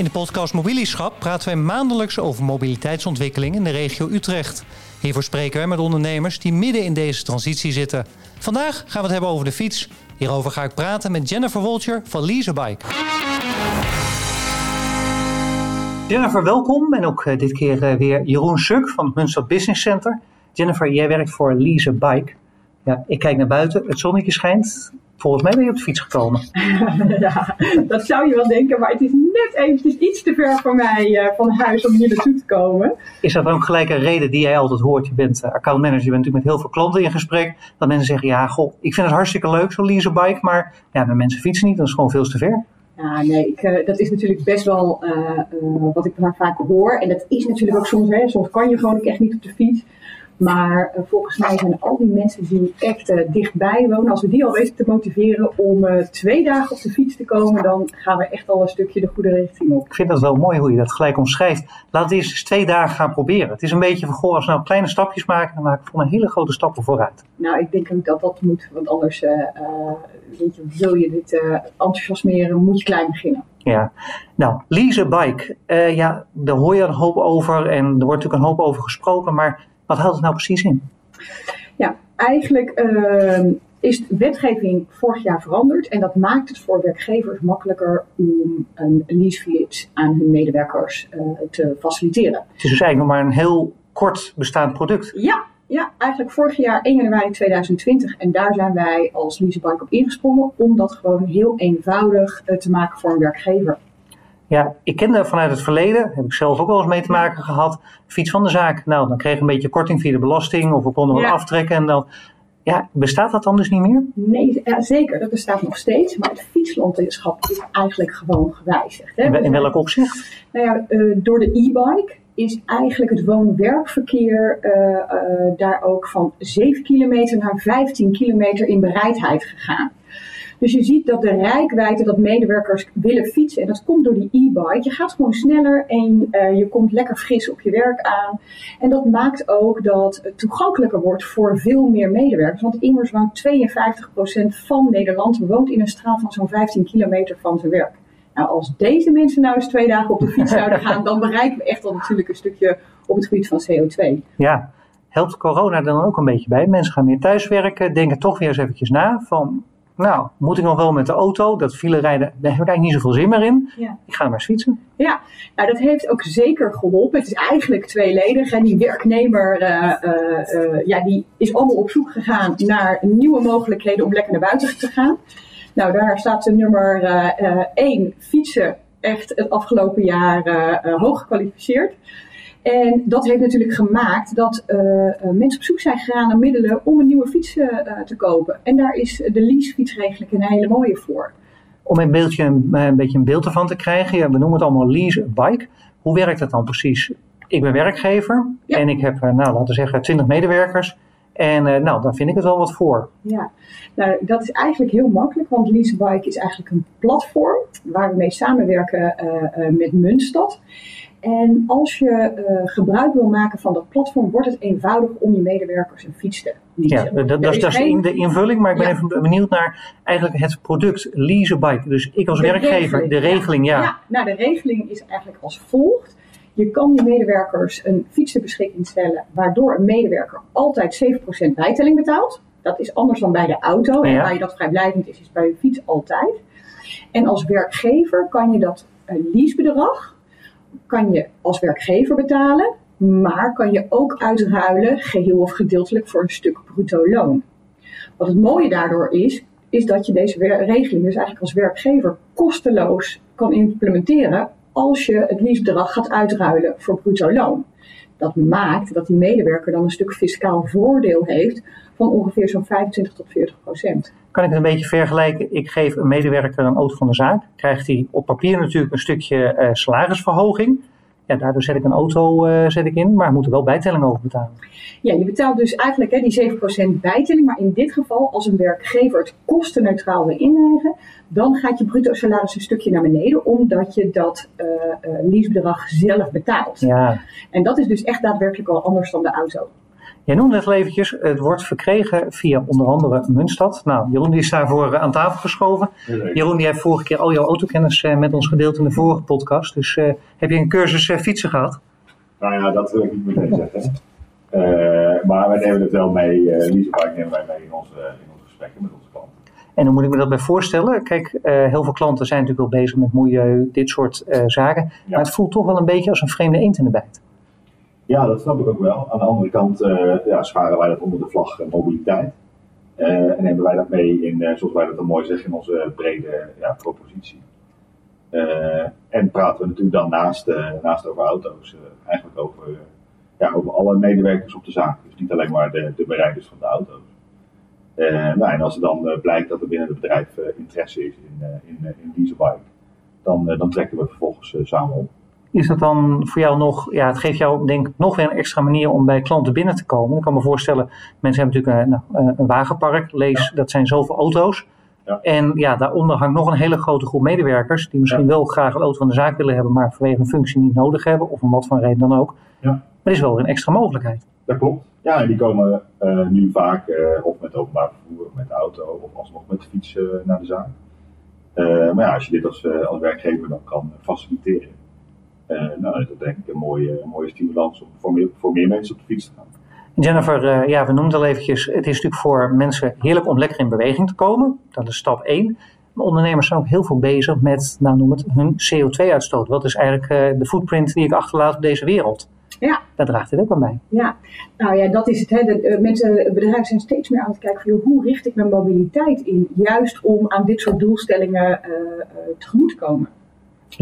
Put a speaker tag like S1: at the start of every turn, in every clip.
S1: In de podcast Mobilieschap praten wij maandelijks over mobiliteitsontwikkeling in de regio Utrecht. Hiervoor spreken wij met ondernemers die midden in deze transitie zitten. Vandaag gaan we het hebben over de fiets. Hierover ga ik praten met Jennifer Wolcher van Leasebike. Jennifer, welkom. En ook eh, dit keer eh, weer Jeroen Suk van het Munster Business Center. Jennifer, jij werkt voor Leasebike. Ja, ik kijk naar buiten, het zonnetje schijnt. Volgens mij ben je op de fiets gekomen.
S2: ja, dat zou je wel denken, maar het is net eventjes iets te ver voor mij uh, van huis om hier naartoe te komen.
S1: Is dat dan gelijk een reden die jij altijd hoort? Je bent uh, accountmanager, je bent natuurlijk met heel veel klanten in gesprek. Dat mensen zeggen, ja, goh, ik vind het hartstikke leuk zo'n leasebike, maar ja, mijn mensen fietsen niet, dat is gewoon veel te ver.
S2: Ja, nee, ik, uh, dat is natuurlijk best wel wat ik vaak hoor. En dat is natuurlijk ook soms, hè, soms kan je gewoon ook echt niet op de fiets. Maar uh, volgens mij zijn al die mensen die echt uh, dichtbij wonen, als we die al weten te motiveren om uh, twee dagen op de fiets te komen, dan gaan we echt al een stukje de goede richting op.
S1: Ik vind dat wel mooi hoe je dat gelijk omschrijft. Laten we eerst eens twee dagen gaan proberen. Het is een beetje van, goh, als we nou kleine stapjes maken, dan maken we voor een hele grote stappen vooruit.
S2: Nou, ik denk ook dat dat moet, want anders weet je, wil je dit enthousiasmeren, moet je klein beginnen.
S1: Ja, nou, lease a bike. ja, daar hoor je een hoop over en er wordt natuurlijk een hoop over gesproken, maar wat houdt het nou precies in?
S2: Ja, eigenlijk uh, is de wetgeving vorig jaar veranderd en dat maakt het voor werkgevers makkelijker om een leasefiets aan hun medewerkers uh, te faciliteren.
S1: Het is dus eigenlijk nog maar een heel kort bestaand product.
S2: Ja, ja, eigenlijk vorig jaar 1 januari 2020 en daar zijn wij als Leasebank op ingesprongen om dat gewoon heel eenvoudig uh, te maken voor een werkgever.
S1: Ja, ik kende vanuit het verleden, heb ik zelf ook wel eens mee te maken gehad, fiets van de zaak. Nou, dan kreeg ik een beetje korting via de belasting of we konden wat aftrekken en dan... Ja, bestaat dat dan dus niet meer?
S2: Nee, ja, zeker. Dat bestaat nog steeds. Maar het fietslandschap is eigenlijk gewoon gewijzigd. Hè?
S1: In, in welk opzicht?
S2: Nou ja, uh, door de e-bike is eigenlijk het woon-werkverkeer uh, uh, daar ook van 7 kilometer naar 15 kilometer in bereidheid gegaan. Dus je ziet dat de rijkwijde dat medewerkers willen fietsen. En dat komt door die e-bike. Je gaat gewoon sneller en uh, je komt lekker fris op je werk aan. En dat maakt ook dat het toegankelijker wordt voor veel meer medewerkers. Want immers woont 52% van Nederland woont in een straal van zo'n 15 kilometer van zijn werk. Nou, als deze mensen nou eens twee dagen op de fiets zouden gaan, dan bereiken we echt al natuurlijk een stukje op het gebied van CO2.
S1: Ja, helpt corona dan ook een beetje bij? Mensen gaan meer thuiswerken, denken toch weer eens eventjes na van nou, moet ik nog wel met de auto? Dat file rijden, daar heb ik eigenlijk niet zoveel zin meer in. Ja. Ik ga maar fietsen.
S2: Ja, nou, dat heeft ook zeker geholpen. Het is eigenlijk tweeledig. En die werknemer, uh, uh, uh, ja, die is allemaal op zoek gegaan naar nieuwe mogelijkheden om lekker naar buiten te gaan. Nou, daar staat de nummer 1, fietsen, echt het afgelopen jaar hoog gekwalificeerd. En dat heeft natuurlijk gemaakt dat uh, mensen op zoek zijn gegaan naar middelen om een nieuwe fiets uh, te kopen. En daar is de leasefiets eigenlijk een hele mooie voor.
S1: Om een, beeldje, een, een beetje een beeld ervan te krijgen, ja, we noemen het allemaal lease bike. Hoe werkt dat dan precies? Ik ben werkgever ja. en ik heb, nou, laten we zeggen, 20 medewerkers. En uh, nou, dan vind ik het wel wat voor.
S2: Ja, nou, dat is eigenlijk heel makkelijk, want Leasebike is eigenlijk een platform waar we mee samenwerken uh, uh, met Munstad. En als je uh, gebruik wil maken van dat platform, wordt het eenvoudig om je medewerkers een fiets te leasen.
S1: Ja, dat, dat, is, dat de invulling, maar ik ben ja. even benieuwd naar eigenlijk het product leasebike. Dus ik als
S2: de
S1: werkgever,
S2: regeling,
S1: de regeling, ja.
S2: ja. Nou, de regeling is eigenlijk als volgt. Je kan je medewerkers een fiets ter beschikking stellen, waardoor een medewerker altijd 7% bijtelling betaalt. Dat is anders dan bij de auto. En waar je dat vrijblijvend is, is bij je fiets altijd. En als werkgever kan je dat leasebedrag kan je als werkgever betalen, maar kan je ook uitruilen, geheel of gedeeltelijk, voor een stuk bruto loon. Wat het mooie daardoor is, is dat je deze regeling dus eigenlijk als werkgever kosteloos kan implementeren als je het leasebedrag gaat uitruilen voor bruto loon. Dat maakt dat die medewerker dan een stuk fiscaal voordeel heeft van ongeveer zo'n 25 tot 40 procent.
S1: Kan ik het een beetje vergelijken? Ik geef een medewerker een auto van de zaak. Krijgt hij op papier natuurlijk een stukje uh, salarisverhoging. Ja, daardoor zet ik een auto uh, zet ik in, maar moet er wel bijtelling over betalen.
S2: Ja, je betaalt dus eigenlijk hè, die 7% bijtelling. Maar in dit geval, als een werkgever het kostenneutraal wil inregelen, dan gaat je bruto salaris een stukje naar beneden, omdat je dat uh, leasebedrag zelf betaalt.
S1: Ja.
S2: En dat is dus echt daadwerkelijk wel anders dan de auto.
S1: Jij noemde het eventjes, het wordt verkregen via onder andere Munstad. Nou, Jeroen die is daarvoor aan tafel geschoven. Jeroen die heeft vorige keer al jouw autokennis met ons gedeeld in de vorige podcast. Dus heb je een cursus fietsen gehad?
S3: Nou ja, dat wil ik niet meteen zeggen. maar wij nemen het wel mee, uh, Leasebike nemen wij mee in onze, in onze gesprekken met onze klanten.
S1: En hoe moet ik me dat bij voorstellen? Kijk, heel veel klanten zijn natuurlijk wel bezig met milieu, dit soort zaken. Maar het voelt toch wel een beetje als een vreemde eend in de bijt.
S3: Ja, dat snap ik ook wel. Aan de andere kant uh, ja, scharen wij dat onder de vlag mobiliteit. Uh, en nemen wij dat mee in, zoals wij dat dan mooi zeggen, in onze brede ja, propositie. en praten we natuurlijk dan naast, naast over auto's, eigenlijk over, ja, over alle medewerkers op de zaak. Dus niet alleen maar de, de bereiders van de auto's. nou, en als er dan blijkt dat er binnen het bedrijf interesse is in, in, in dieselbike, dan, dan trekken we vervolgens samen op
S1: is dat dan voor jou nog, ja, het geeft jou denk ik nog weer een extra manier om bij klanten binnen te komen. Ik kan me voorstellen, mensen hebben natuurlijk een, nou, een wagenpark, lees, dat zijn zoveel auto's. Ja. En ja, daaronder hangt nog een hele grote groep medewerkers die misschien wel graag een auto van de zaak willen hebben, maar vanwege een functie niet nodig hebben, of om wat voor reden dan ook. Ja. Maar is wel een extra mogelijkheid.
S3: Dat klopt. Ja, en die komen uh, nu vaak uh, of met openbaar vervoer, of met de auto, of alsnog met de fiets uh, naar de zaak. maar ja, als je dit als, als werkgever dan kan faciliteren, nou, dat is denk ik een mooie, mooie stimulans om voor meer, voor meer mensen op de fiets te gaan.
S1: Jennifer, uh, ja, we noemden al eventjes, het is natuurlijk voor mensen heerlijk om lekker in beweging te komen. Dat is stap 1. Maar ondernemers zijn ook heel veel bezig met, nou noem het, hun CO2-uitstoot. Wat is eigenlijk uh, de footprint die ik achterlaat op deze wereld?
S2: Ja.
S1: Daar draagt dit ook aan bij.
S2: Ja, nou ja, dat is het. Hè. De, mensen, bedrijven zijn steeds meer aan het kijken van hoe richt ik mijn mobiliteit in? Juist om aan dit soort doelstellingen tegemoet te komen.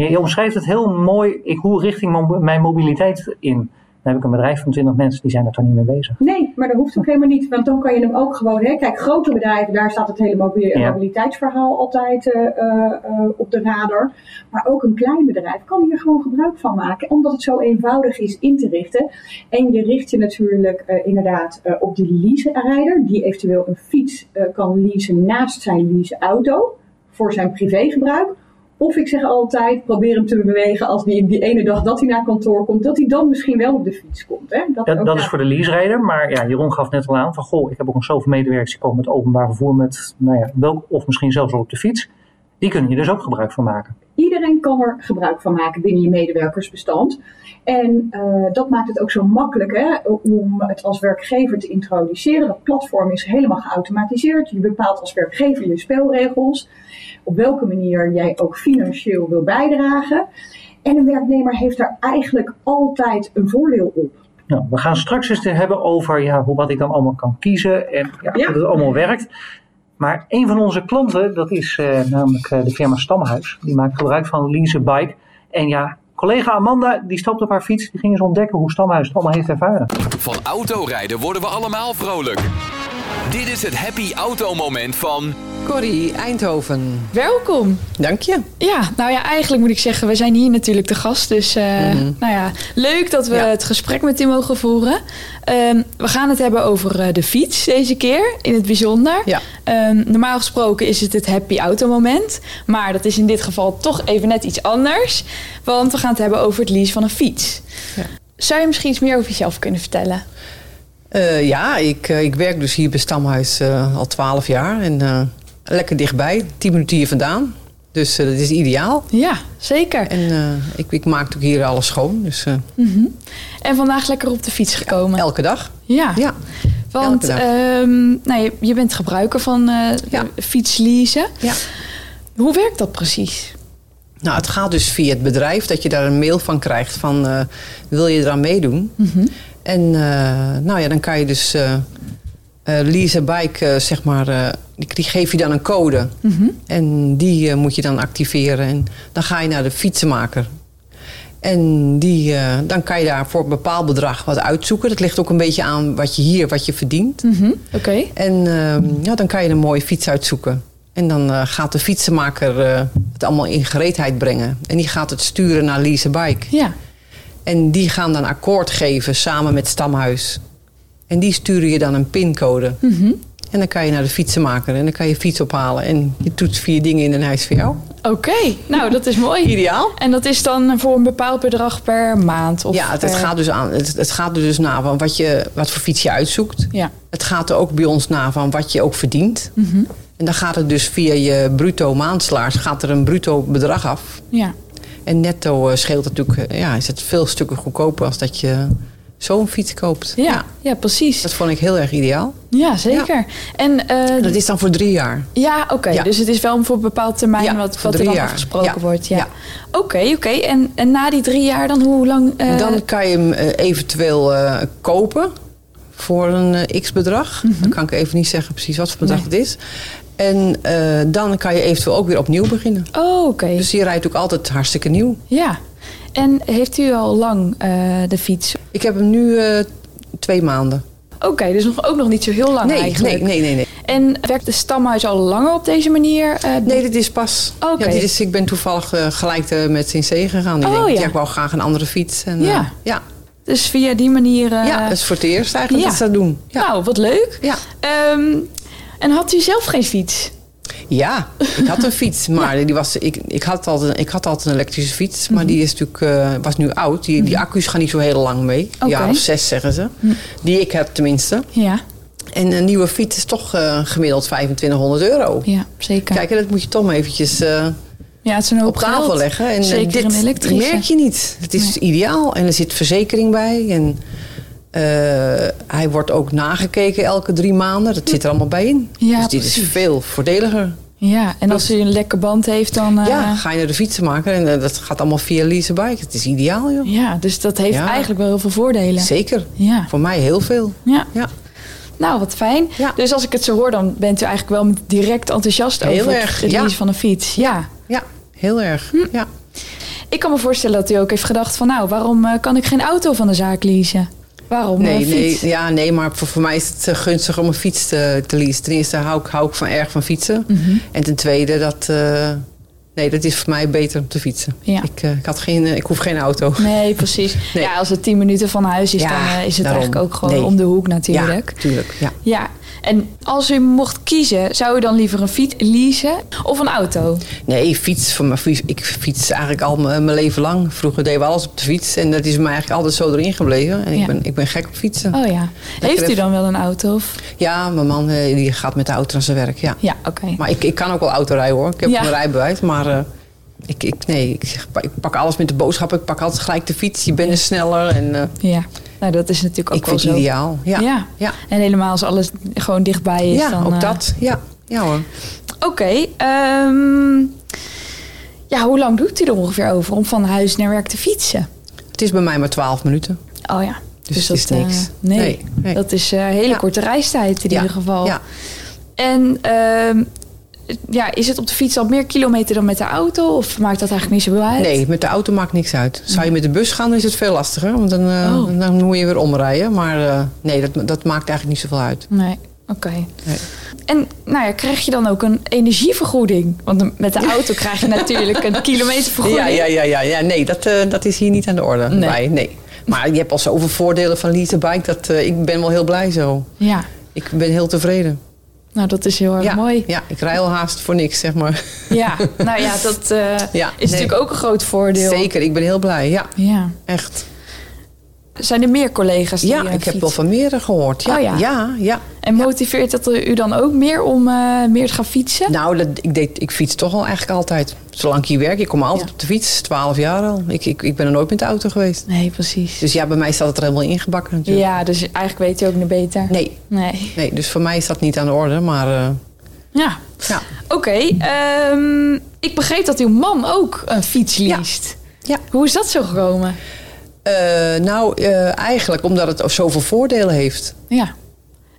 S1: Je, omschrijft het heel mooi. Ik, hoe richting mijn mobiliteit in? Dan heb ik een bedrijf van 20 mensen, die zijn er toch niet mee bezig.
S2: Nee, maar dat hoeft ook helemaal niet. Want dan kan je hem ook gewoon... Hè, kijk, grote bedrijven, daar staat het hele mobiliteitsverhaal altijd uh, uh, op de radar. Maar ook een klein bedrijf kan hier gewoon gebruik van maken. Omdat het zo eenvoudig is in te richten. En je richt je natuurlijk uh, inderdaad op die lease-rijder. Die eventueel een fiets kan leasen naast zijn lease-auto. Voor zijn privégebruik of ik zeg altijd, probeer hem te bewegen als die, die ene dag dat hij naar kantoor komt, dat hij dan misschien wel op de fiets komt. Hè?
S1: Dat, dat, is voor de leaserijder, maar ja, Jeroen gaf net al aan van, goh, ik heb ook nog zoveel medewerkers die komen met openbaar vervoer met, nou ja, welk, of misschien zelfs wel op de fiets. Die kunnen je dus ook gebruik van maken.
S2: Iedereen kan er gebruik van maken binnen je medewerkersbestand. En uh, dat maakt het ook zo makkelijk hè, om het als werkgever te introduceren. Dat platform is helemaal geautomatiseerd. Je bepaalt als werkgever je spelregels. Op welke manier jij ook financieel wil bijdragen. En een werknemer heeft daar eigenlijk altijd een voordeel op.
S1: Nou, we gaan straks eens hebben over ja, hoe, wat ik dan allemaal kan kiezen en ja, ja. hoe het allemaal werkt. Maar een van onze klanten, dat is uh, namelijk uh, de firma Stamhuis. Die maakt gebruik van Lease Bike. En ja, collega Amanda, die stapt op haar fiets. Die ging eens ontdekken hoe Stamhuis het allemaal heeft ervaren.
S4: Van autorijden worden we allemaal vrolijk. Dit is het happy auto moment van
S5: Corrie Eindhoven.
S6: Welkom.
S5: Dank je.
S6: Ja, nou ja, eigenlijk moet ik zeggen, we zijn hier natuurlijk de gast. Dus uh, mm-hmm. nou ja, leuk dat we ja. het gesprek met u mogen voeren. Um, we gaan het hebben over uh, de fiets deze keer, in het bijzonder.
S5: Ja.
S6: Um, normaal gesproken is het het happy auto moment. Maar dat is in dit geval toch even net iets anders. Want we gaan het hebben over het lease van een fiets. Ja. Zou je misschien iets meer over jezelf kunnen vertellen?
S5: Uh, ja, ik, ik werk dus hier bij Stamhuis al twaalf jaar. En lekker dichtbij, 10 minuten hier vandaan. Dus uh, dat is ideaal.
S6: Ja, zeker.
S5: En uh, ik, ik maak ook hier alles schoon. Dus, uh,
S6: mm -hmm. En vandaag lekker op de fiets gekomen?
S5: Ja, elke dag.
S6: Ja.
S5: ja.
S6: Want um, nou, je, je, bent gebruiker van ja. fietsleasen.
S5: Ja.
S6: Hoe werkt dat precies?
S5: Nou, het gaat dus via het bedrijf dat je daar een mail van krijgt van wil je eraan meedoen?
S6: Mm -hmm.
S5: En nou ja, dan kan je dus lease bike, uh, zeg maar, uh, die geef je dan een code.
S6: Mm -hmm.
S5: En die moet je dan activeren. En dan ga je naar de fietsenmaker. En die, dan kan je daar voor een bepaald bedrag wat uitzoeken. Dat ligt ook een beetje aan wat je hier, wat je verdient.
S6: Mm -hmm. Oké. Okay.
S5: En ja, dan kan je een mooie fiets uitzoeken. En dan gaat de fietsenmaker het allemaal in gereedheid brengen. En die gaat het sturen naar Lease Bike.
S6: Ja.
S5: En die gaan dan akkoord geven samen met Stamhuis. En die sturen je dan een pincode.
S6: Mm -hmm.
S5: En dan kan je naar de fietsenmaker en dan kan je fiets ophalen. En je doet vier dingen in een huis voor jou.
S6: Oké, nou dat is mooi.
S5: Ideaal.
S6: En dat is dan voor een bepaald bedrag per maand? Of
S5: ja, het, het
S6: per-
S5: gaat dus aan. Het, het gaat er dus na van wat, je, wat voor fiets je uitzoekt.
S6: Ja.
S5: Het gaat er ook bij ons na van wat je ook verdient.
S6: Mhm.
S5: En dan gaat het dus via je bruto maandsalaris gaat er een bruto bedrag af.
S6: ja.
S5: En netto eh, scheelt het natuurlijk, eh, ja, is het veel stukken goedkoper als dat je zo'n fiets koopt.
S6: Ja, ja, precies.
S5: Dat vond ik heel erg ideaal.
S6: Ja, zeker. En eh,
S5: Dat is dan voor drie jaar.
S6: ja, oké.
S5: Ja.
S6: Dus het is wel voor een bepaald termijn wat, wat er dan
S5: jaar.
S6: afgesproken wordt. Ja. Oké, oké. En, en na die drie jaar dan hoe lang? eh,
S5: Dan kan je hem eh, eventueel kopen voor een x-bedrag. Dan kan ik even niet zeggen precies wat voor bedrag
S6: Mhm. Nee.
S5: het is. En dan kan je eventueel ook weer opnieuw beginnen.
S6: Oh, oké.
S5: Dus je rijdt ook altijd hartstikke nieuw.
S6: Ja. En heeft u al lang eh, de fiets?
S5: Ik heb hem nu eh, twee maanden.
S6: Oké, dus nog, ook nog niet zo heel lang
S5: Nee,
S6: eigenlijk.
S5: nee, nee, nee, nee.
S6: En werkt de stamhuis al langer op deze manier? eh,
S5: Nee, dit is pas.
S6: Oké.
S5: Ja, dit is, ik ben toevallig gelijk eh, met Sint C gegaan. Ik
S6: Oh,
S5: denk,
S6: ja.
S5: ik wou graag een andere fiets. En,
S6: Ja.
S5: ja.
S6: Dus via die manier...
S5: ja, dat is voor het eerst eigenlijk
S6: ja.
S5: dat ze dat doen. Ja.
S6: Nou, wat leuk.
S5: Ja.
S6: Ehm, en had u zelf geen fiets?
S5: Ja, ik had een fiets, maar die was, ik, ik, had altijd, ik had altijd een elektrische fiets, maar die is natuurlijk, eh, was nu oud. Die, die accu's gaan niet zo heel lang mee. Een
S6: Oké.
S5: jaar of zes zeggen ze. Die ik heb tenminste.
S6: Ja,
S5: En een nieuwe fiets is toch eh, gemiddeld 2500 euro.
S6: ja zeker.
S5: Kijk, dat moet je toch maar eventjes eh,
S6: ja, het is een hoop
S5: op tafel
S6: geld.
S5: leggen. En
S6: Zeker
S5: dit merk je niet. Het is ideaal. En er zit verzekering bij. En eh, hij wordt ook nagekeken elke drie maanden. Dat zit er allemaal bij in.
S6: Ja,
S5: dus dit is veel voordeliger.
S6: Ja, en als u een lekker band heeft, dan... eh,
S5: Ja, ga je naar de fietsenmaker en eh, dat gaat allemaal via Leasebike. Het is ideaal, joh.
S6: ja, dus dat heeft
S5: Ja.
S6: eigenlijk wel heel veel voordelen.
S5: Zeker.
S6: Ja.
S5: Voor mij heel veel.
S6: ja.
S5: Ja,
S6: Nou, wat fijn.
S5: Ja.
S6: Dus als ik het zo hoor, dan bent u eigenlijk wel direct enthousiast
S5: Heel
S6: over
S5: erg,
S6: het
S5: ja.
S6: leasen van een fiets. Ja.
S5: ja heel erg.
S6: Hm.
S5: Ja.
S6: Ik kan me voorstellen dat u ook heeft gedacht van... nou, waarom eh, kan ik geen auto van de zaak leasen? Waarom
S5: Nee, nee, ja, nee, maar voor, voor mij is het eh, gunstig om een fiets te, te leasen. Ten eerste hou ik, hou ik van, erg van fietsen.
S6: Mhm.
S5: En ten tweede, dat, eh, nee, dat is voor mij beter om te fietsen.
S6: Ja.
S5: Ik, eh, ik, had geen, ik hoef geen auto.
S6: Nee, precies.
S5: Nee.
S6: Ja, als het 10 minuten van huis is,
S5: Ja,
S6: dan is het
S5: daarom.
S6: eigenlijk ook gewoon
S5: Nee.
S6: om de hoek natuurlijk.
S5: Ja, tuurlijk. Ja.
S6: Ja, en als u mocht kiezen, zou u dan liever een fiets leasen of een auto?
S5: Nee, fiets, me, ik fiets eigenlijk al mijn leven lang. Vroeger deden we alles op de fiets en dat is mij eigenlijk altijd zo erin gebleven. En
S6: Ja.
S5: ik, ben, ik ben gek op fietsen.
S6: Oh ja. Heeft u dan wel een auto? Of?
S5: Ja, mijn man eh, die gaat met de auto naar zijn werk, ja.
S6: Ja, oké.
S5: Maar ik, ik kan ook wel autorijden hoor. Ik heb
S6: Ja.
S5: een rijbewijs, maar eh, ik, ik, nee, ik, ik pak alles met de boodschap. Ik pak altijd gelijk de fiets. Je bent er sneller en eh,
S6: Ja, nou dat is natuurlijk ook
S5: ik
S6: wel
S5: vind
S6: zo.
S5: ideaal. Ja,
S6: Ja.
S5: ja.
S6: En helemaal als alles gewoon dichtbij is.
S5: Ja,
S6: dan,
S5: ook
S6: eh,
S5: dat. Ja, ja hoor.
S6: Oké. ehm, ja, hoe lang doet u er ongeveer over om van huis naar werk te fietsen?
S5: Het is bij mij maar 12 minuten.
S6: Oh ja.
S5: Dus is
S6: dat, eh,
S5: niks.
S6: nee,
S5: Nee, nee.
S6: dat is een hele
S5: Ja.
S6: korte reistijd in
S5: ja.
S6: ieder geval.
S5: Ja.
S6: En ehm, ja, is het op de fiets al meer kilometer dan met de auto? Of maakt dat eigenlijk niet zoveel uit?
S5: Nee, met de auto maakt niks uit. Zou je met de bus gaan, dan is het veel lastiger. Want dan, eh,
S6: Oh.
S5: dan moet je weer omrijden. Maar eh, nee, dat, dat maakt eigenlijk niet zoveel uit.
S6: Nee, oké.
S5: Nee.
S6: En nou ja, krijg je dan ook een energievergoeding? Want met de auto krijg je natuurlijk een kilometervergoeding.
S5: Ja, ja, ja, ja, ja. Nee, dat, eh, dat is hier niet aan de orde.
S6: Nee.
S5: bij, nee. Maar je hebt al zoveel voordelen van leasebike. Dat, ik ben wel heel blij zo.
S6: Ja,
S5: Ik ben heel tevreden.
S6: Nou dat is heel erg
S5: ja,
S6: mooi.
S5: Ja, ik rij al haast voor niks, zeg maar.
S6: Ja, nou ja, dat eh,
S5: Ja,
S6: is
S5: nee.
S6: natuurlijk ook een groot voordeel.
S5: Zeker, ik ben heel blij. Ja,
S6: Ja.
S5: echt.
S6: Zijn er meer collega's die
S5: Ja,
S6: eh,
S5: ik heb wel van meerdere gehoord. Ja,
S6: Oh ja.
S5: ja, ja.
S6: En motiveert dat u dan ook meer om eh, meer te gaan fietsen?
S5: Nou, dat, ik, deed, ik fiets toch al eigenlijk altijd. Zolang ik hier werk, ik kom altijd
S6: Ja.
S5: op de fiets. 12 jaar al. Ik, ik, ik ben er nooit met de auto geweest.
S6: Nee, precies.
S5: Dus ja, bij mij staat het er helemaal ingebakken natuurlijk.
S6: ja, dus eigenlijk weet u ook niet beter.
S5: Nee,
S6: Nee.
S5: nee, dus voor mij is dat niet aan de orde. Maar eh,
S6: Ja.
S5: ja.
S6: Oké, ehm, ik begreep dat uw man ook een fiets
S5: Ja.
S6: leest.
S5: Ja.
S6: Hoe is dat zo gekomen?
S5: Eh, nou, eh, eigenlijk omdat het zoveel voordelen heeft.
S6: Ja.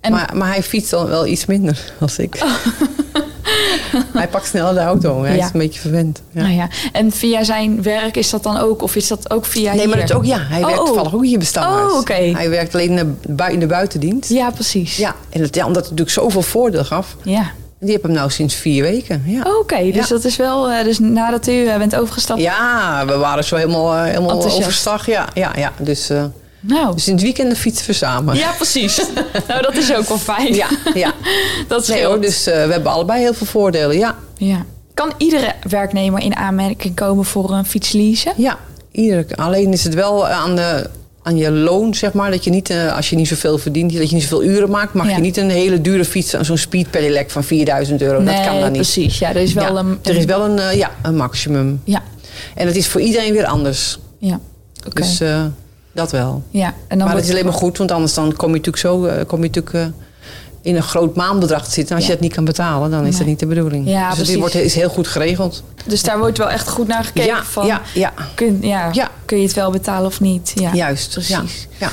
S6: En
S5: Maar, maar hij fietst dan wel iets minder als ik. hij pakt sneller de auto. Hij
S6: Ja.
S5: is een beetje verwend. Ja.
S6: Nou ja, en via zijn werk is dat dan ook, of is dat ook via
S5: Nee, maar dat is ook, ja, hij
S6: Oh,
S5: werkt
S6: oh.
S5: toevallig ook hier Stamhuis.
S6: Oh, oké.
S5: Hij werkt alleen in de, buitendienst.
S6: Ja, precies.
S5: Ja, en het, ja, omdat het natuurlijk zoveel voordeel gaf.
S6: Ja.
S5: Die heb hem nou sinds vier weken. Ja,
S6: Oké, dus
S5: Ja.
S6: dat is wel, eh, dus nadat u eh, bent overgestapt.
S5: ja we waren zo helemaal, eh, helemaal
S6: Enthousiast.
S5: overstag. Ja, ja, ja. Dus,
S6: Nou,
S5: Dus in het weekend fietsen we samen.
S6: ja, precies. nou, dat is ook wel fijn.
S5: ja. ja.
S6: dat
S5: Nee,
S6: scheelt.
S5: hoor, dus we hebben allebei heel veel voordelen. Ja,
S6: Ja. Kan iedere werknemer in aanmerking komen voor een fietsleasen?
S5: ja. Iedere, alleen is het wel aan, de, aan je loon, zeg maar. Dat je niet, eh, als je niet zoveel verdient, dat je niet zoveel uren maakt, mag
S6: Ja.
S5: je niet een hele dure fiets, zo'n speed pedelec van 4000 euro. dat kan dan niet.
S6: precies. Ja, er is wel
S5: Ja,
S6: een...
S5: er is wel een, eh, ja, een maximum.
S6: Ja,
S5: En het is voor iedereen weer anders.
S6: ja. Oké.
S5: Dus eh, dat wel.
S6: ja. En dan
S5: maar het is alleen maar goed, want anders dan kom je natuurlijk zo kom je natuurlijk, in een groot maandbedrag te zitten. En als
S6: Ja.
S5: je het niet kan betalen, dan is dat niet de bedoeling.
S6: Ja,
S5: dus
S6: precies.
S5: wordt, is heel goed geregeld.
S6: Dus daar wordt wel echt goed naar gekeken
S5: ja,
S6: van...
S5: ja, ja,
S6: Kun, ja,
S5: Ja.
S6: kun je het wel betalen of niet? Ja.
S5: juist.
S6: precies.
S5: Ja, ja.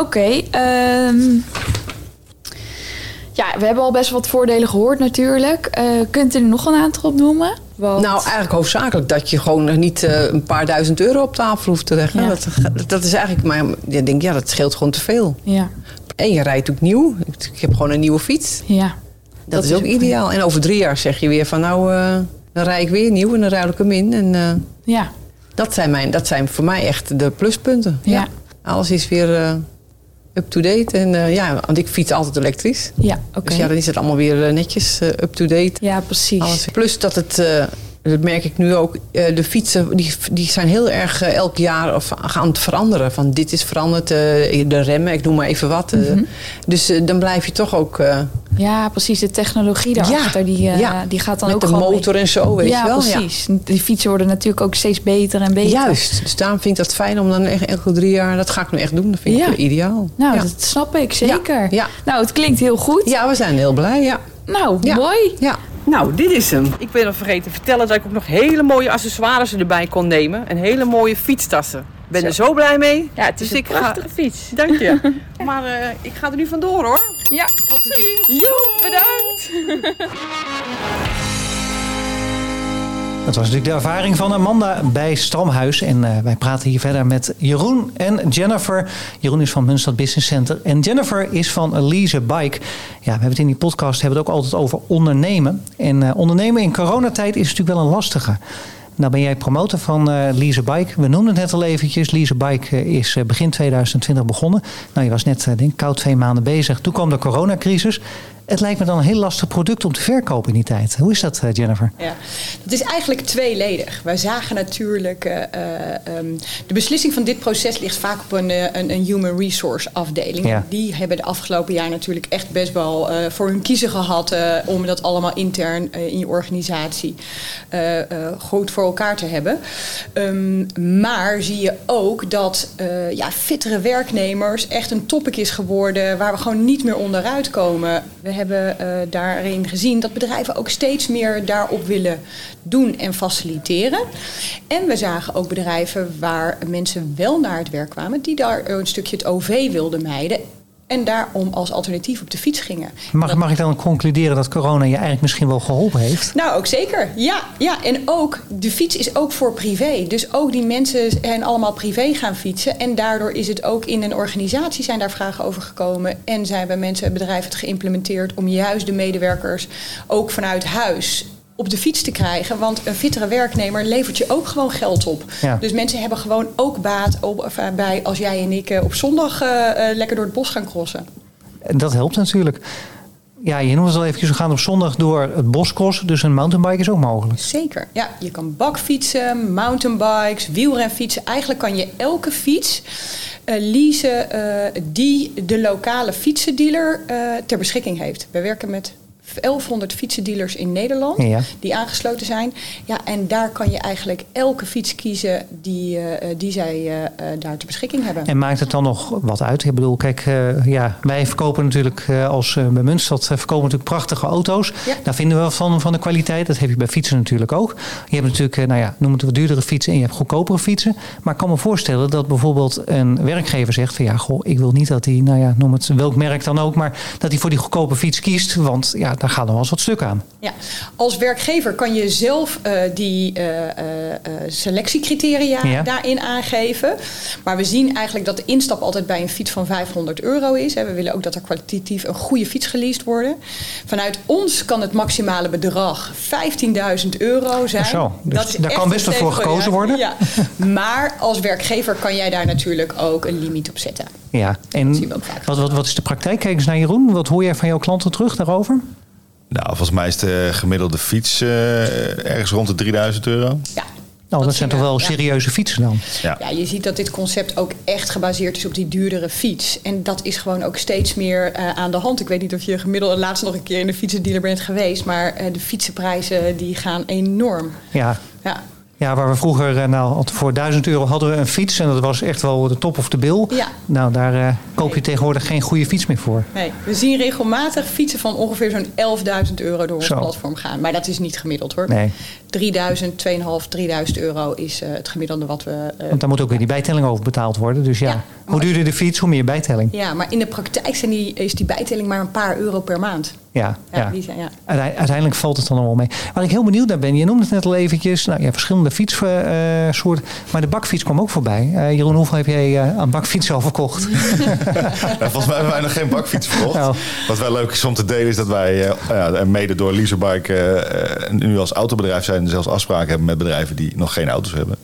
S6: Oké. ehm, ja, we hebben al best wat voordelen gehoord natuurlijk. Eh, kunt u er nog een aantal op noemen? Want,
S5: Nou, eigenlijk hoofdzakelijk dat je gewoon niet eh, een paar duizend euro op tafel hoeft te leggen.
S6: Ja.
S5: Dat, dat is eigenlijk, maar ik denk, ja, dat scheelt gewoon te veel.
S6: Ja,
S5: En je rijdt ook nieuw. Ik, heb gewoon een nieuwe fiets.
S6: ja.
S5: Dat,
S6: Dat
S5: is
S6: ook
S5: ideaal. En over drie jaar zeg je weer van, nou, eh, dan rijd ik weer nieuw en dan ruil ik hem in. En eh,
S6: Ja,
S5: dat, zijn mijn, dat zijn voor mij echt de pluspunten.
S6: Ja.
S5: Alles is weer eh, up-to-date. En ja, want ik fiets altijd elektrisch.
S6: ja, oké.
S5: Dus ja, dan is het allemaal weer netjes up-to-date.
S6: Ja, precies.
S5: Alles. Plus dat het, dat merk ik nu ook, eh, de fietsen die, die zijn heel erg eh, elk jaar of, aan het veranderen. Van dit is veranderd, eh, de remmen, ik noem maar even wat.
S6: Mhm.
S5: Dus dan blijf je toch ook
S6: Ja, precies. De technologie daarachter, die,
S5: ja.
S6: die gaat dan
S5: met
S6: ook
S5: de
S6: mee.
S5: motor en zo, weet
S6: ja,
S5: je wel.
S6: precies. Die fietsen worden natuurlijk ook steeds beter en beter.
S5: Juist, dus daarom vind ik dat fijn om dan echt elke drie jaar, dat ga ik nu echt doen. Dat vind ik
S6: Ja.
S5: ideaal.
S6: Nou,
S5: ja.
S6: dat snap ik zeker.
S5: Ja.
S6: Nou, het klinkt heel goed.
S5: ja, we zijn heel blij, ja.
S6: Nou,
S5: Ja.
S6: mooi.
S5: ja.
S7: Nou, dit is hem. Ik ben nog vergeten te vertellen dat ik ook nog hele mooie accessoires erbij kon nemen. En hele mooie fietstassen. Ik ben er zo blij mee.
S6: Ja, het is
S7: Dus
S6: een
S7: ik ga-
S6: prachtige fiets.
S7: Dank je. maar eh, ik ga er nu vandoor hoor.
S6: Ja,
S7: Tot ziens.
S6: joe, bedankt.
S1: Dat was natuurlijk de ervaring van Amanda bij Stamhuis. En eh, wij praten hier verder met Jeroen en Jennifer. Jeroen is van Munstad Business Center. En Jennifer is van Elise Bike. Ja, we hebben het in die podcast hebben het ook altijd over ondernemen. En eh, ondernemen in coronatijd is natuurlijk wel een lastige. Nou ben jij promotor van eh Lise Bike. We noemden het net al eventjes. Lise Bike is begin 2020 begonnen. Nou, je was net denk koud twee maanden bezig. Toen kwam de coronacrisis. Het lijkt me dan een heel lastig product om te verkopen in die tijd. Hoe is dat, eh, Jennifer?
S2: Ja, dat is eigenlijk tweeledig. Wij zagen natuurlijk, eh, eh, ehm, de beslissing van dit proces ligt vaak op een, een, een human resource afdeling.
S1: Ja.
S2: Die hebben de afgelopen jaar natuurlijk echt best wel voor hun kiezen gehad eh, om dat allemaal intern in je organisatie goed voor elkaar te hebben. Ehm, maar zie je ook dat ja, fittere werknemers echt een topic is geworden waar we gewoon niet meer onderuit komen. We hebben eh, daarin gezien dat bedrijven ook steeds meer daarop willen doen en faciliteren. En we zagen ook bedrijven waar mensen wel naar het werk kwamen, die daar een stukje het OV wilden mijden. En daarom als alternatief op de fiets gingen.
S1: Mag, mag ik dan concluderen dat corona je eigenlijk misschien wel geholpen heeft?
S2: Nou, ook zeker. Ja, ja, en ook de fiets is ook voor privé. Dus ook die mensen zijn allemaal privé gaan fietsen. En daardoor is het ook in een organisatie zijn daar vragen over gekomen. En zijn bij mensen en bedrijven het geïmplementeerd om juist de medewerkers ook vanuit huis op de fiets te krijgen. Want een fittere werknemer levert je ook gewoon geld op.
S1: Ja.
S2: Dus mensen hebben gewoon ook baat eh, bij als jij en ik eh, op zondag eh, lekker door het bos gaan crossen.
S1: En dat helpt natuurlijk. Ja, je noemt het al eventjes, we gaan op zondag door het bos crossen. Dus een mountainbike is ook mogelijk.
S2: Zeker. Ja, je kan bakfietsen, mountainbikes, wielrenfietsen. Eigenlijk kan je elke fiets eh leasen die de lokale fietsendealer ter beschikking heeft. We werken met 1100 fietsendealers in Nederland
S1: Ja.
S2: die aangesloten zijn. Ja, en daar kan je eigenlijk elke fiets kiezen die, eh, die zij eh, eh, daar ter beschikking hebben.
S1: En maakt het dan nog wat uit? Ik bedoel, kijk, eh, ja, wij verkopen natuurlijk eh, als bij Munstad eh, verkopen natuurlijk prachtige auto's.
S2: Ja.
S1: Daar vinden we van, van de kwaliteit. Dat heb je bij fietsen natuurlijk ook. Je hebt natuurlijk, eh, nou ja, noem het wat duurdere fietsen en je hebt goedkopere fietsen. Maar ik kan me voorstellen dat bijvoorbeeld een werkgever zegt van ja, goh, ik wil niet dat hij, nou ja, noem het welk merk dan ook, maar dat hij voor die goedkope fiets kiest. Want ja, daar gaat nog wel eens wat stuk aan.
S2: Ja, als werkgever kan je zelf uh, die uh, uh, selectiecriteria ja. daarin aangeven. Maar we zien eigenlijk dat de instap altijd bij een fiets van 500 euro is. We willen ook dat er kwalitatief een goede fiets geleased worden. Vanuit ons kan het maximale bedrag 15.000 euro zijn.
S1: Zo, dus dat daar kan best wel voor gekozen worden.
S2: Ja. Maar als werkgever kan jij daar natuurlijk ook een limiet op zetten.
S1: Ja, en wat, wat, wat is de praktijk? Kijk eens naar Jeroen. Wat hoor jij van jouw klanten terug daarover?
S3: Nou, volgens mij is de gemiddelde fiets uh, ergens rond de 3000 euro.
S2: Ja.
S1: Nou, dat, zijn toch wel serieuze fietsen dan?
S2: Ja. ja, je ziet dat dit concept ook echt gebaseerd is op die duurdere fiets. En dat is gewoon ook steeds meer uh, aan de hand. Ik weet niet of je gemiddeld laatst nog een keer in de fietsendealer bent geweest. Maar uh, de fietsenprijzen die gaan enorm.
S1: Ja. ja. Ja, waar we vroeger, eh, nou, voor 1000 euro hadden we een fiets en dat was echt wel de top of de bil.
S2: Ja.
S1: Nou, daar uh, koop je tegenwoordig geen goede fiets meer voor.
S2: Nee, we zien regelmatig fietsen van ongeveer zo'n 11.000 euro door ons Zo. platform gaan. Maar dat is niet gemiddeld hoor.
S1: Nee.
S2: 3000, 2.500, 3000 euro is uh, het gemiddelde wat we. Uh,
S1: Want daar moet ook weer die bijtelling over betaald worden. Dus ja, ja hoe duurder de fiets, hoe meer bijtelling.
S2: Ja, maar in de praktijk zijn die, is die bijtelling maar een paar euro per maand.
S1: Ja, ja,
S2: ja. Die zijn, ja.
S1: Uiteindelijk valt het dan allemaal mee. Waar ik heel benieuwd naar ben, je noemde het net al eventjes, nou, ja, verschillende fietssoorten, maar de bakfiets kwam ook voorbij. Uh, Jeroen, hoeveel heb jij uh, aan bakfietsen al verkocht?
S3: volgens mij hebben wij nog geen bakfiets verkocht. Nou. Wat wel leuk is om te delen is dat wij uh, mede door Leaserbike nu als autobedrijf zijn, zelfs afspraken hebben met bedrijven die nog geen auto's hebben.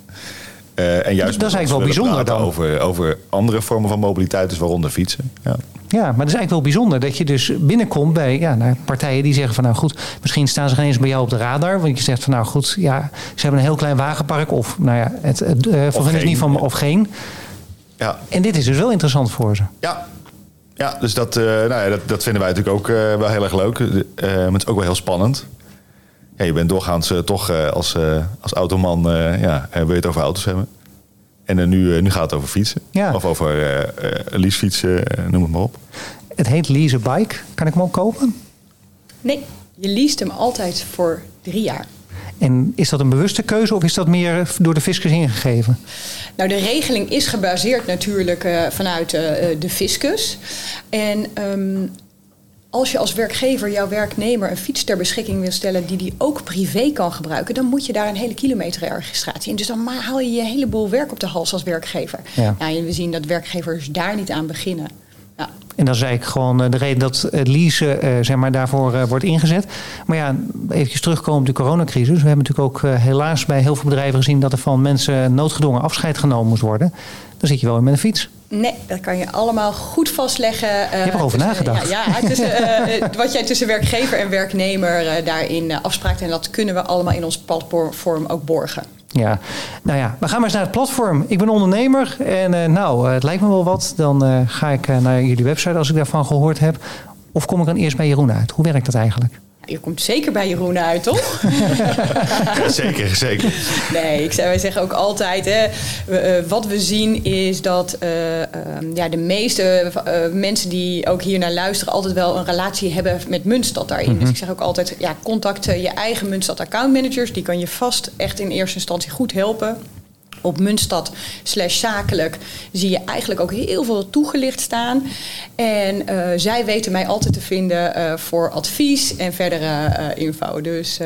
S3: Uh, en juist
S1: dat is eigenlijk wel bijzonder dan.
S3: Over, over andere vormen van mobiliteit, dus waaronder fietsen. Ja.
S1: Ja, maar dat is eigenlijk wel bijzonder dat je dus binnenkomt bij ja, nou, partijen die zeggen van nou goed, misschien staan ze geen eens bij jou op de radar. Want je zegt van nou goed, ja, ze hebben een heel klein wagenpark of nou ja, het, het uh, of, geen, niet van, of geen.
S3: Ja.
S1: En dit is dus wel interessant voor ze.
S3: Ja, ja, dus dat, uh, nou ja, dat, dat vinden wij natuurlijk ook uh, wel heel erg leuk. Maar het is ook wel heel spannend. Ja, je bent doorgaans toch als, als automan, ja, wil je het over auto's hebben. En nu, nu gaat het over fietsen.
S1: Ja.
S3: Of over leasefietsen, noem het maar op.
S1: Het heet Lease a Bike. Kan ik hem ook kopen?
S2: Nee, je leest hem altijd voor drie jaar.
S1: En is dat een bewuste keuze of is dat meer door de fiscus ingegeven?
S2: Nou, de regeling is gebaseerd natuurlijk uh, vanuit uh, de fiscus. En um, als je als werkgever jouw werknemer een fiets ter beschikking wil stellen die die ook privé kan gebruiken, dan moet je daar een hele kilometerregistratie in. Dus dan haal je je heleboel werk op de hals als werkgever.
S1: Ja.
S2: Nou, en we zien dat werkgevers daar niet aan beginnen. Ja.
S1: En dat is eigenlijk gewoon de reden dat het leasen uh, zeg maar, daarvoor uh, wordt ingezet. Maar ja, even terugkomen op de coronacrisis. We hebben natuurlijk ook helaas bij heel veel bedrijven gezien dat er van mensen noodgedwongen afscheid genomen moest worden. Dan zit je wel in met een fiets.
S2: Nee, dat kan je allemaal goed vastleggen. Uh,
S1: je hebt erover nagedacht.
S2: Ja, ja tussen, uh, wat jij tussen werkgever en werknemer uh, daarin afspraakt. En dat kunnen we allemaal in ons platform ook borgen.
S1: Ja, nou ja, we gaan maar eens naar het platform. Ik ben ondernemer en nou, het lijkt me wel wat. Dan ga ik naar jullie website als ik daarvan gehoord heb. Of kom ik dan eerst bij Jeroen uit? Hoe werkt dat eigenlijk?
S2: Je komt zeker bij Jeroen uit, toch?
S3: zeker, zeker.
S2: Nee, ik, wij zeggen ook altijd: hè, uh, wat we zien is dat uh, uh, ja, de meeste mensen die ook hier naar luisteren, altijd wel een relatie hebben met Muntstad daarin. Mm -hmm. Dus ik zeg ook altijd: ja, contact je eigen Muntstad accountmanagers. Die kan je vast echt in eerste instantie goed helpen op Muntstad slash zakelijk zie je eigenlijk ook heel veel toegelicht staan. En uh, zij weten mij altijd te vinden uh, voor advies en verdere uh, info. Dus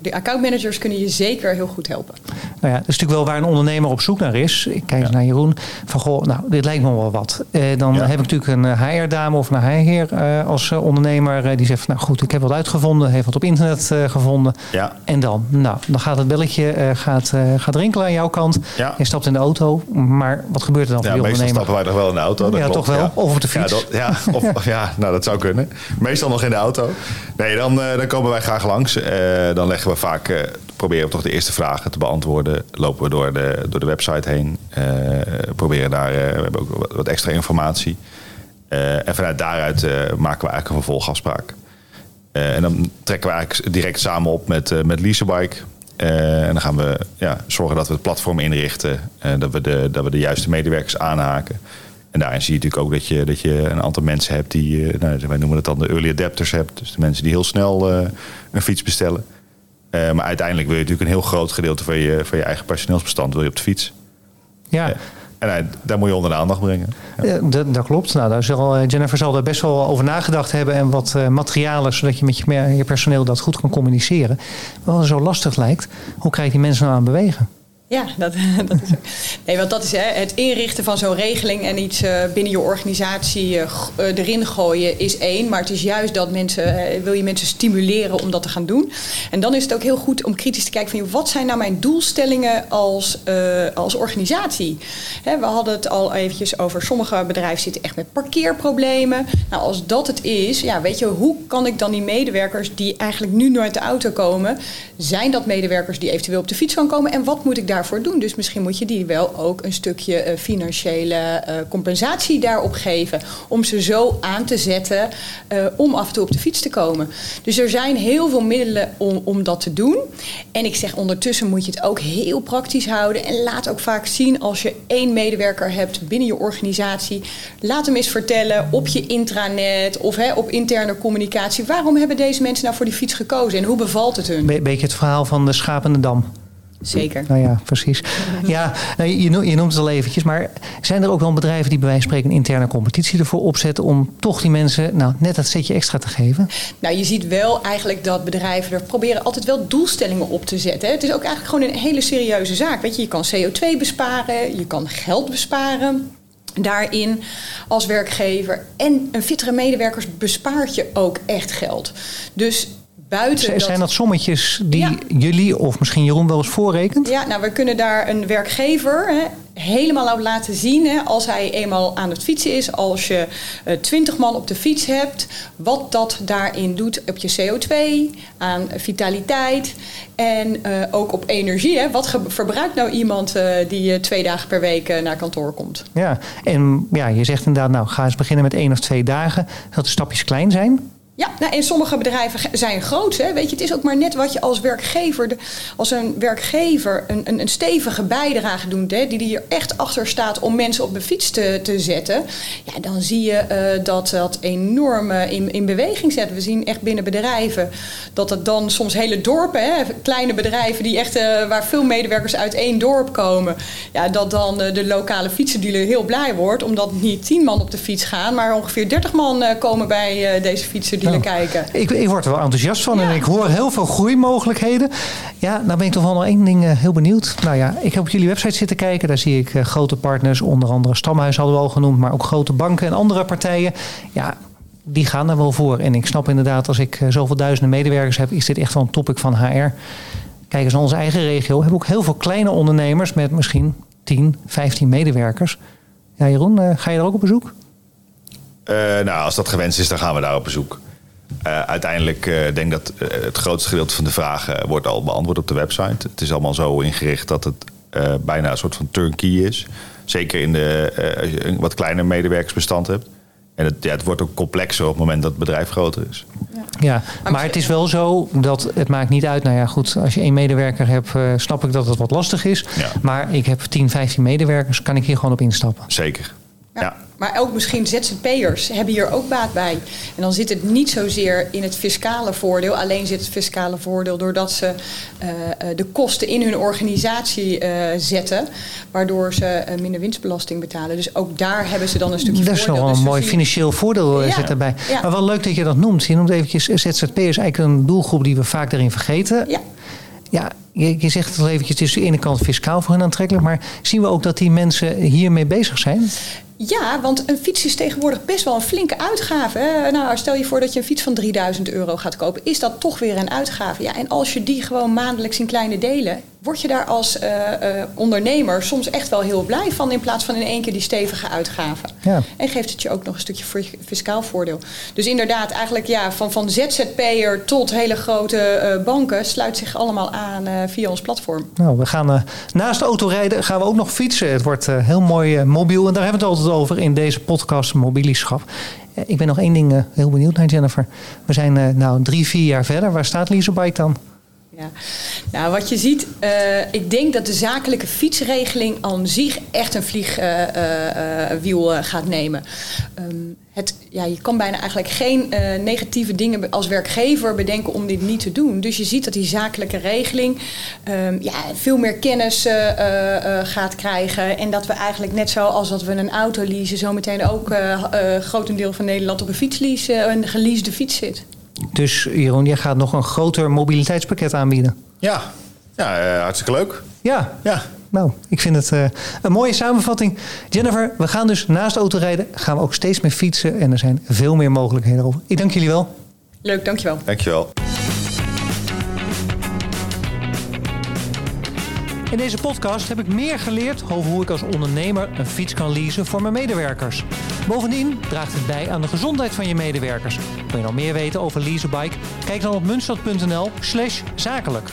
S2: de accountmanagers kunnen je zeker heel goed helpen.
S1: Nou ja, dat is natuurlijk wel waar een ondernemer op zoek naar is. Ik kijk ja. naar Jeroen. Van goh, nou, dit lijkt me wel wat. dan ja. heb ik natuurlijk een HR-dame of een HR-heer als ondernemer. die zegt, nou goed, ik heb wat uitgevonden. Heeft wat op internet gevonden.
S3: Ja.
S1: En dan? Nou, dan gaat het belletje gaat, gaat rinkelen aan jouw kant.
S3: Ja.
S1: Je stapt in de auto, maar wat gebeurt er dan
S3: ja,
S1: voor die
S3: meestal
S1: ondernemer?
S3: stappen wij nog wel in de auto. Dat
S1: ja,
S3: klopt,
S1: toch wel?
S3: Ja.
S1: Of op de fiets?
S3: Ja, dat, ja, of, ja, nou dat zou kunnen. Meestal nog in de auto. Nee, dan, uh, dan komen wij graag langs. Uh, dan leggen we vaak, uh, proberen we toch de eerste vragen te beantwoorden. Lopen we door de, door de website heen. proberen daar, we hebben ook wat, wat extra informatie. en vanuit daaruit maken we eigenlijk een vervolgafspraak. en dan trekken we eigenlijk direct samen op met, met Leasebike. Uh, en dan gaan we ja, zorgen dat we het platform inrichten. Uh, dat, we de, dat we de juiste medewerkers aanhaken. En daarin zie je natuurlijk ook dat je, dat je een aantal mensen hebt die, uh, nou, wij noemen het dan de early adapters hebt. Dus de mensen die heel snel een fiets bestellen. maar uiteindelijk wil je natuurlijk een heel groot gedeelte van je, van je eigen personeelsbestand wil je op de fiets.
S1: Ja,
S3: En daar moet je onder de aandacht brengen.
S1: Ja. dat, klopt. Nou, daar zal, Jennifer zal er best wel over nagedacht hebben en wat materialen, zodat je met je, je personeel dat goed kan communiceren. Maar wat zo lastig lijkt, hoe krijg je die mensen nou aan bewegen?
S2: Ja, dat, dat is Nee, want dat is hè, het inrichten van zo'n regeling en iets uh, binnen je organisatie uh, erin gooien is één. Maar het is juist dat mensen, wil je mensen stimuleren om dat te gaan doen. En dan is het ook heel goed om kritisch te kijken van wat zijn nou mijn doelstellingen als, als organisatie. Hè, we hadden het al eventjes over sommige bedrijven zitten echt met parkeerproblemen. Nou, als dat het is, ja, weet je, hoe kan ik dan die medewerkers die eigenlijk nu nooit de auto komen, zijn dat medewerkers die eventueel op de fiets gaan komen en wat moet ik daar Dus misschien moet je die wel ook een stukje eh, financiële eh, compensatie daarop geven. Om ze zo aan te zetten uh, om af en toe op de fiets te komen. Dus er zijn heel veel middelen om, om dat te doen. En ik zeg ondertussen moet je het ook heel praktisch houden. En laat ook vaak zien als je één medewerker hebt binnen je organisatie. Laat hem eens vertellen op je intranet of hè, op interne communicatie. Waarom hebben deze mensen nou voor die fiets gekozen en hoe bevalt het hun?
S1: Be beetje het verhaal van de schapende dam.
S2: Zeker.
S1: Nou ja, precies. Ja, nou, je, noemt het al eventjes, maar zijn er ook wel bedrijven die bij wijze van spreken een interne competitie ervoor opzetten om toch die mensen nou, net dat setje extra te geven?
S2: Nou, je ziet wel eigenlijk dat bedrijven er proberen altijd wel doelstellingen op te zetten. Het is ook eigenlijk gewoon een hele serieuze zaak. Weet je, je kan CO2 besparen, je kan geld besparen daarin als werkgever. En een fittere medewerkers bespaart je ook echt geld. Dus buiten.
S1: Zijn dat, sommetjes die jullie of misschien Jeroen wel eens voorrekent?
S2: Ja, nou, we kunnen daar een werkgever hè, helemaal op laten zien. Hè, als hij eenmaal aan het fietsen is, als je eh, twintig man op de fiets hebt, wat dat daarin doet op je CO2, aan vitaliteit en uh, ook op energie. Hè. Wat verbruikt nou iemand uh, die twee dagen per week naar kantoor komt?
S1: Ja, en ja, je zegt inderdaad, nou ga eens beginnen met één of twee dagen. Dat de stapjes klein zijn.
S2: Ja, nou, en sommige bedrijven zijn groot. Hè? Weet je, het is ook maar net wat je als werkgever, als een werkgever een, een, een stevige bijdrage doet, hè, die er echt achter staat om mensen op de fiets te, te zetten. Ja, dan zie je uh, dat dat enorm uh, in, in beweging zet. We zien echt binnen bedrijven dat het dan soms hele dorpen, hè, kleine bedrijven die echt, uh, waar veel medewerkers uit één dorp komen, ja, dat dan de lokale fietsendealer heel blij wordt, omdat niet tien man op de fiets gaan, maar ongeveer dertig man komen bij deze fietsen nou, kijken.
S1: Ik, ik word er wel enthousiast van en ik hoor heel veel groeimogelijkheden. Ja, nou ben ik toch wel nog één ding uh, heel benieuwd. Nou ja, ik heb op jullie website zitten kijken. Daar zie ik uh, grote partners, onder andere Stamhuis hadden we al genoemd, maar ook grote banken en andere partijen. Ja, die gaan er wel voor. En ik snap inderdaad, als ik uh, zoveel duizenden medewerkers heb, is dit echt wel een topic van HR. Kijk eens naar onze eigen regio. We hebben ook heel veel kleine ondernemers met misschien 10, 15 medewerkers. Ja, Jeroen, ga je er ook op bezoek?
S3: nou, als dat gewenst is, dan gaan we daar op bezoek. Uh, uiteindelijk uh, denk dat uh, het grootste gedeelte van de vragen wordt al beantwoord op de website. Het is allemaal zo ingericht dat het bijna een soort van turnkey is. Zeker in de als je een wat kleiner medewerkersbestand hebt. En het, ja, het wordt ook complexer op het moment dat het bedrijf groter is.
S1: Ja, ja maar het is wel zo dat het maakt niet uit. Nou ja, goed, als je één medewerker hebt, snap ik dat het wat lastig is. Ja. Maar ik heb 10, 15 medewerkers, kan ik hier gewoon op instappen.
S3: Zeker. Ja.
S2: Maar ook misschien ZZP'ers hebben hier ook baat bij. En dan zit het niet zozeer in het fiscale voordeel. Alleen zit het fiscale voordeel doordat ze uh, de kosten in hun organisatie uh, zetten. Waardoor ze uh, minder winstbelasting betalen. Dus ook daar hebben ze dan een stukje voordeel.
S1: Dat is wel een dus mooi financieel voordeel ja, zit erbij. Ja. Maar wel leuk dat je dat noemt. Je noemt eventjes ZZP'ers eigenlijk een doelgroep die we vaak daarin vergeten.
S2: Ja.
S1: Ja, je, je zegt het al eventjes, het is aan de ene kant fiscaal voor hen aantrekkelijk. Maar zien we ook dat die mensen hiermee bezig zijn?
S2: Ja, want een fiets is tegenwoordig best wel een flinke uitgave. Nou, stel je voor dat je een fiets van 3000 euro gaat kopen. Is dat toch weer een uitgave? Ja, en als je die gewoon maandelijks in kleine delen word je daar als uh, uh, ondernemer soms echt wel heel blij van. In plaats van in één keer die stevige uitgaven. Ja. En geeft het je ook nog een stukje fiscaal voordeel. Dus inderdaad, eigenlijk ja, van, van ZZP'er tot hele grote uh, banken sluit zich allemaal aan via ons platform.
S1: Nou, we gaan naast autorijden gaan we ook nog fietsen. Het wordt heel mooi mobiel. En daar hebben we het altijd over in deze podcast Mobielieschap. Ik ben nog één ding heel benieuwd naar Jennifer. We zijn nou drie, vier jaar verder. Waar staat Bike dan?
S2: Ja. Nou, wat je ziet, uh, ik denk dat de zakelijke fietsregeling aan zich echt een vliegwiel uh, uh, gaat nemen. Um, het, ja, je kan bijna eigenlijk geen eh, negatieve dingen als werkgever bedenken om dit niet te doen. Dus je ziet dat die zakelijke regeling ehm, ja, veel meer kennis gaat krijgen. En dat we eigenlijk net zoals dat we een auto leasen, zometeen ook grotendeel van Nederland op een fietslease, een geleasede fiets zit.
S1: Dus Jeroen, jij gaat nog een groter mobiliteitspakket aanbieden.
S3: Ja, ja hartstikke leuk.
S1: Ja.
S3: ja.
S1: Nou, ik vind het uh, een mooie samenvatting. Jennifer, we gaan dus naast autorijden, gaan we ook steeds meer fietsen. En er zijn veel meer mogelijkheden over. Ik dank jullie wel.
S2: Leuk, dankjewel.
S3: Dankjewel.
S1: In deze podcast heb ik meer geleerd over hoe ik als ondernemer een fiets kan leasen voor mijn medewerkers. Bovendien draagt het bij aan de gezondheid van je medewerkers. Wil je nog meer weten over leasebike? Kijk dan op munstad.nl slash zakelijk.